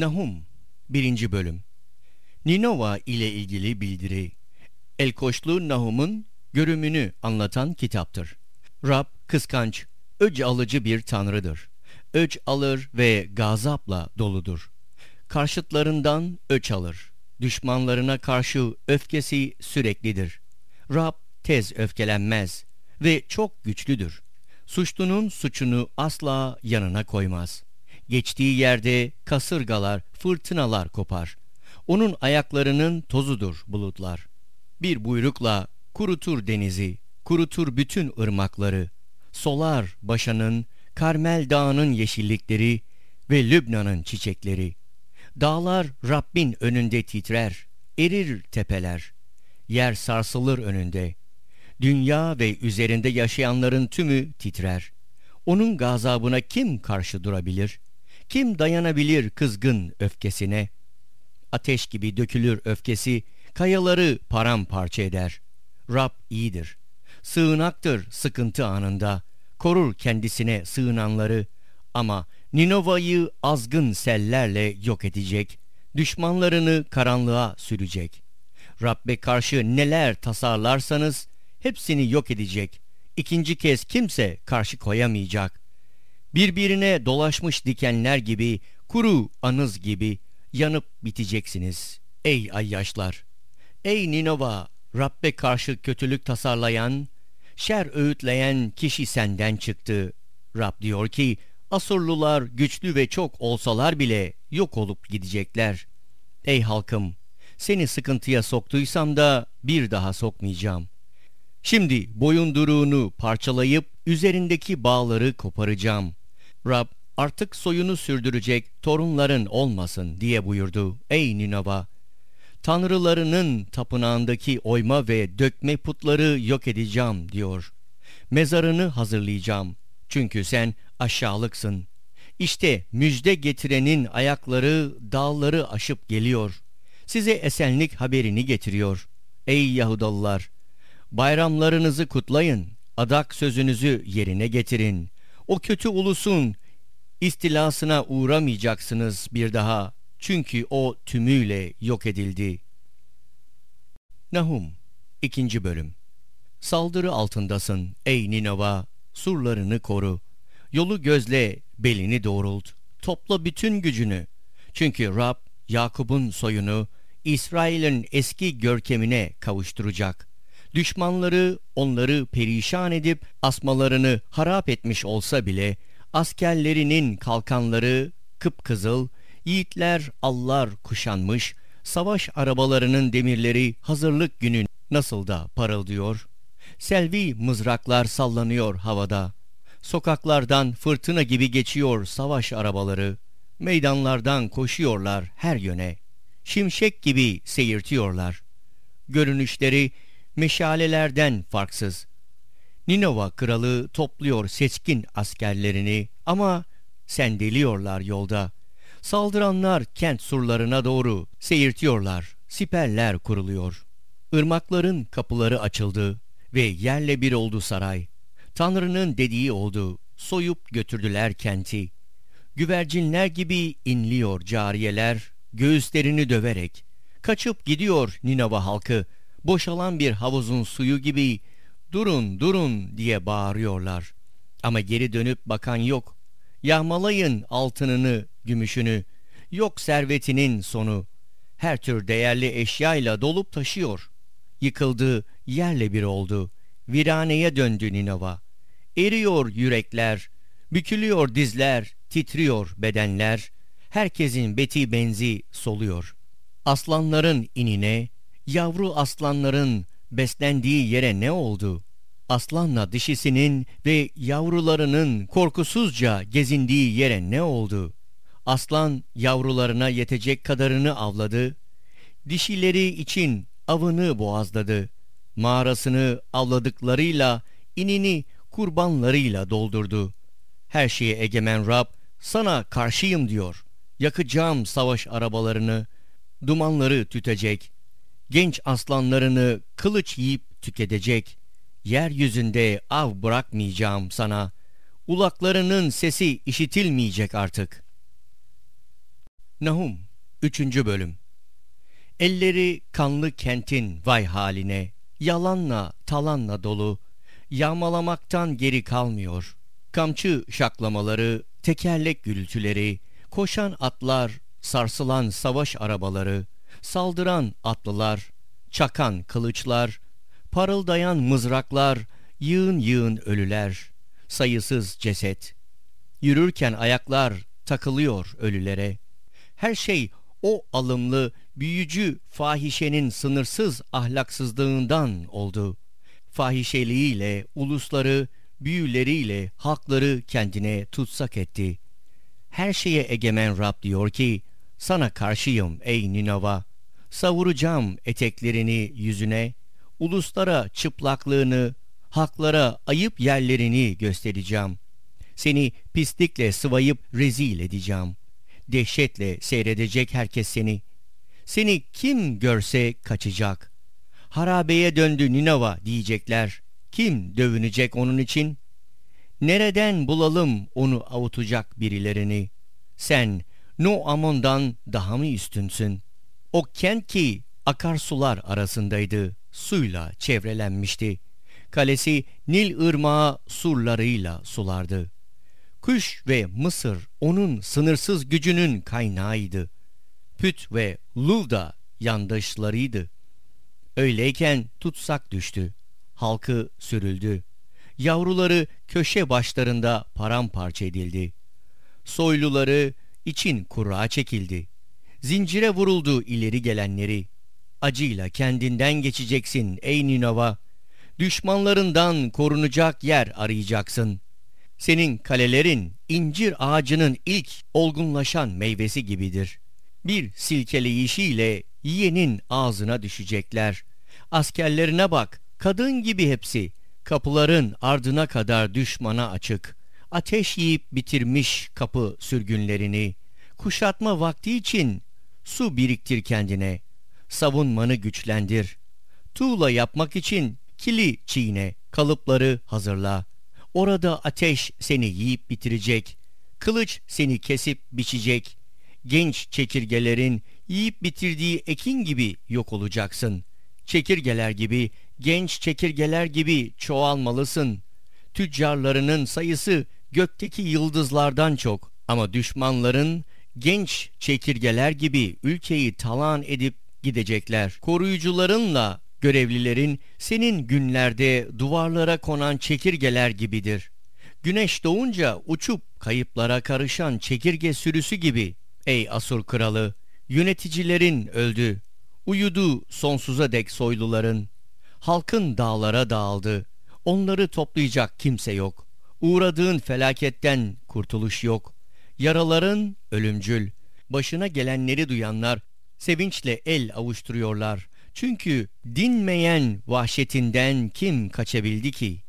Nahum 1. Bölüm Ninova ile ilgili bildiri Elkoşlu Nahum'un görümünü anlatan kitaptır. Rab kıskanç, öc alıcı bir tanrıdır. Öc alır ve gazapla doludur. Karşıtlarından öç alır. Düşmanlarına karşı öfkesi süreklidir. Rab tez öfkelenmez ve çok güçlüdür. Suçlunun suçunu asla yanına koymaz. Geçtiği yerde kasırgalar, fırtınalar kopar. Onun ayaklarının tozudur bulutlar. Bir buyrukla kurutur denizi, kurutur bütün ırmakları. Solar başanın, Karmel dağının yeşillikleri ve Lübnan'ın çiçekleri. Dağlar Rabbin önünde titrer, erir tepeler. Yer sarsılır önünde. Dünya ve üzerinde yaşayanların tümü titrer. Onun gazabına kim karşı durabilir? Kim dayanabilir kızgın öfkesine? Ateş gibi dökülür öfkesi, kayaları paramparça eder. Rab iyidir. Sığınaktır sıkıntı anında. Korur kendisine sığınanları. Ama Ninova'yı azgın sellerle yok edecek. Düşmanlarını karanlığa sürecek. Rabbe karşı neler tasarlarsanız hepsini yok edecek. İkinci kez kimse karşı koyamayacak. Birbirine dolaşmış dikenler gibi, kuru anız gibi yanıp biteceksiniz. Ey ayyaşlar! Ey Ninova! Rabbe karşı kötülük tasarlayan, şer öğütleyen kişi senden çıktı. Rab diyor ki, Asurlular güçlü ve çok olsalar bile yok olup gidecekler. Ey halkım! Seni sıkıntıya soktuysam da bir daha sokmayacağım. Şimdi boyunduruğunu parçalayıp üzerindeki bağları koparacağım. Rab artık soyunu sürdürecek torunların olmasın diye buyurdu. Ey Ninova! Tanrılarının tapınağındaki oyma ve dökme putları yok edeceğim diyor. Mezarını hazırlayacağım. Çünkü sen aşağılıksın. İşte müjde getirenin ayakları dağları aşıp geliyor. Size esenlik haberini getiriyor. Ey Yahudalılar! Bayramlarınızı kutlayın. Adak sözünüzü yerine getirin. O kötü ulusun istilasına uğramayacaksınız bir daha. Çünkü o tümüyle yok edildi. Nahum 2. Bölüm Saldırı altındasın ey Ninova, surlarını koru. Yolu gözle, belini doğrult. Topla bütün gücünü. Çünkü Rab, Yakup'un soyunu, İsrail'in eski görkemine kavuşturacak. Düşmanları onları perişan edip asmalarını harap etmiş olsa bile, askerlerinin kalkanları kıpkızıl, yiğitler allar kuşanmış, savaş arabalarının demirleri hazırlık günü nasıl da parıldıyor. Selvi mızraklar sallanıyor havada. Sokaklardan fırtına gibi geçiyor savaş arabaları. Meydanlardan koşuyorlar her yöne. Şimşek gibi seyirtiyorlar. Görünüşleri meşalelerden farksız. Ninova kralı topluyor seçkin askerlerini ama sendeliyorlar yolda. Saldıranlar kent surlarına doğru seyirtiyorlar. Siperler kuruluyor. Irmakların kapıları açıldı ve yerle bir oldu saray. Tanrı'nın dediği oldu. Soyup götürdüler kenti. Güvercinler gibi inliyor cariyeler, göğüslerini döverek. Kaçıp gidiyor Ninova halkı. Boşalan bir havuzun suyu gibi durun durun diye bağırıyorlar. Ama geri dönüp bakan yok. Yağmalayın altınını, gümüşünü. Yok servetinin sonu. Her tür değerli eşyayla dolup taşıyor. Yıkıldı, yerle bir oldu. Viraneye döndü Ninova. Eriyor yürekler, bükülüyor dizler, titriyor bedenler. Herkesin beti benzi soluyor. Aslanların inine, yavru aslanların beslendiği yere ne oldu? Aslanla dişisinin ve yavrularının korkusuzca gezindiği yere ne oldu? Aslan yavrularına yetecek kadarını avladı. Dişileri için avını boğazladı. Mağarasını avladıklarıyla, inini kurbanlarıyla doldurdu. Her şeye egemen Rab sana karşıyım diyor. Yakacağım savaş arabalarını, dumanları tütecek. Genç aslanlarını kılıç yiyip tüketecek. Yeryüzünde av bırakmayacağım sana. Ulaklarının sesi işitilmeyecek artık. Nahum 3. Bölüm Elleri kanlı kentin vay haline, yalanla talanla dolu, yağmalamaktan geri kalmıyor. Kamçı şaklamaları, tekerlek gürültüleri, koşan atlar, sarsılan savaş arabaları, saldıran atlılar, çakan kılıçlar, parıldayan mızraklar, yığın yığın ölüler, sayısız ceset. Yürürken ayaklar takılıyor ölülere. Her şey o alımlı, büyücü fahişenin sınırsız ahlaksızlığından oldu. Fahişeliğiyle ulusları, büyüleriyle halkları kendine tutsak etti. Her şeye egemen Rab diyor ki, sana karşıyım ey Ninova. Savuracağım eteklerini yüzüne, uluslara çıplaklığını, haklara ayıp yerlerini göstereceğim. Seni pislikle sıvayıp rezil edeceğim. Dehşetle seyredecek herkes seni. Seni kim görse kaçacak. Harabeye döndü Ninova diyecekler. Kim dövünecek onun için? Nereden bulalım onu avutacak birilerini? Sen No Amon'dan daha mı üstünsün? O kent ki akarsular arasındaydı, suyla çevrelenmişti. Kalesi Nil ırmağı surlarıyla sulardı. Kuş ve Mısır onun sınırsız gücünün kaynağıydı. Püt ve Luv da yandaşlarıydı. Öyleyken tutsak düştü. Halkı sürüldü. Yavruları köşe başlarında paramparça edildi. Soyluları için kura çekildi. Zincire vuruldu ileri gelenleri. Acıyla kendinden geçeceksin ey Ninova. Düşmanlarından korunacak yer arayacaksın. Senin kalelerin incir ağacının ilk olgunlaşan meyvesi gibidir. Bir silkeleyişiyle yiyenin ağzına düşecekler. Askerlerine bak, kadın gibi hepsi. Kapıların ardına kadar düşmana açık. Ateş yiyip bitirmiş kapı sürgünlerini. Kuşatma vakti için su biriktir kendine. Savunmanı güçlendir. Tuğla yapmak için kili çiğne, kalıpları hazırla. Orada ateş seni yiyip bitirecek. Kılıç seni kesip biçecek. Genç çekirgelerin yiyip bitirdiği ekin gibi yok olacaksın. Çekirgeler gibi, genç çekirgeler gibi çoğalmalısın. Tüccarlarının sayısı gökteki yıldızlardan çok ama düşmanların genç çekirgeler gibi ülkeyi talan edip gidecekler. Koruyucularınla görevlilerin senin günlerde duvarlara konan çekirgeler gibidir. Güneş doğunca uçup kayıplara karışan çekirge sürüsü gibi. Ey Asur kralı, yöneticilerin öldü. Uyudu sonsuza dek soyluların. Halkın dağlara dağıldı. Onları toplayacak kimse yok. Uğradığın felaketten kurtuluş yok. Yaraların ölümcül. Başına gelenleri duyanlar sevinçle el avuşturuyorlar. Çünkü dinmeyen vahşetinden kim kaçabildi ki?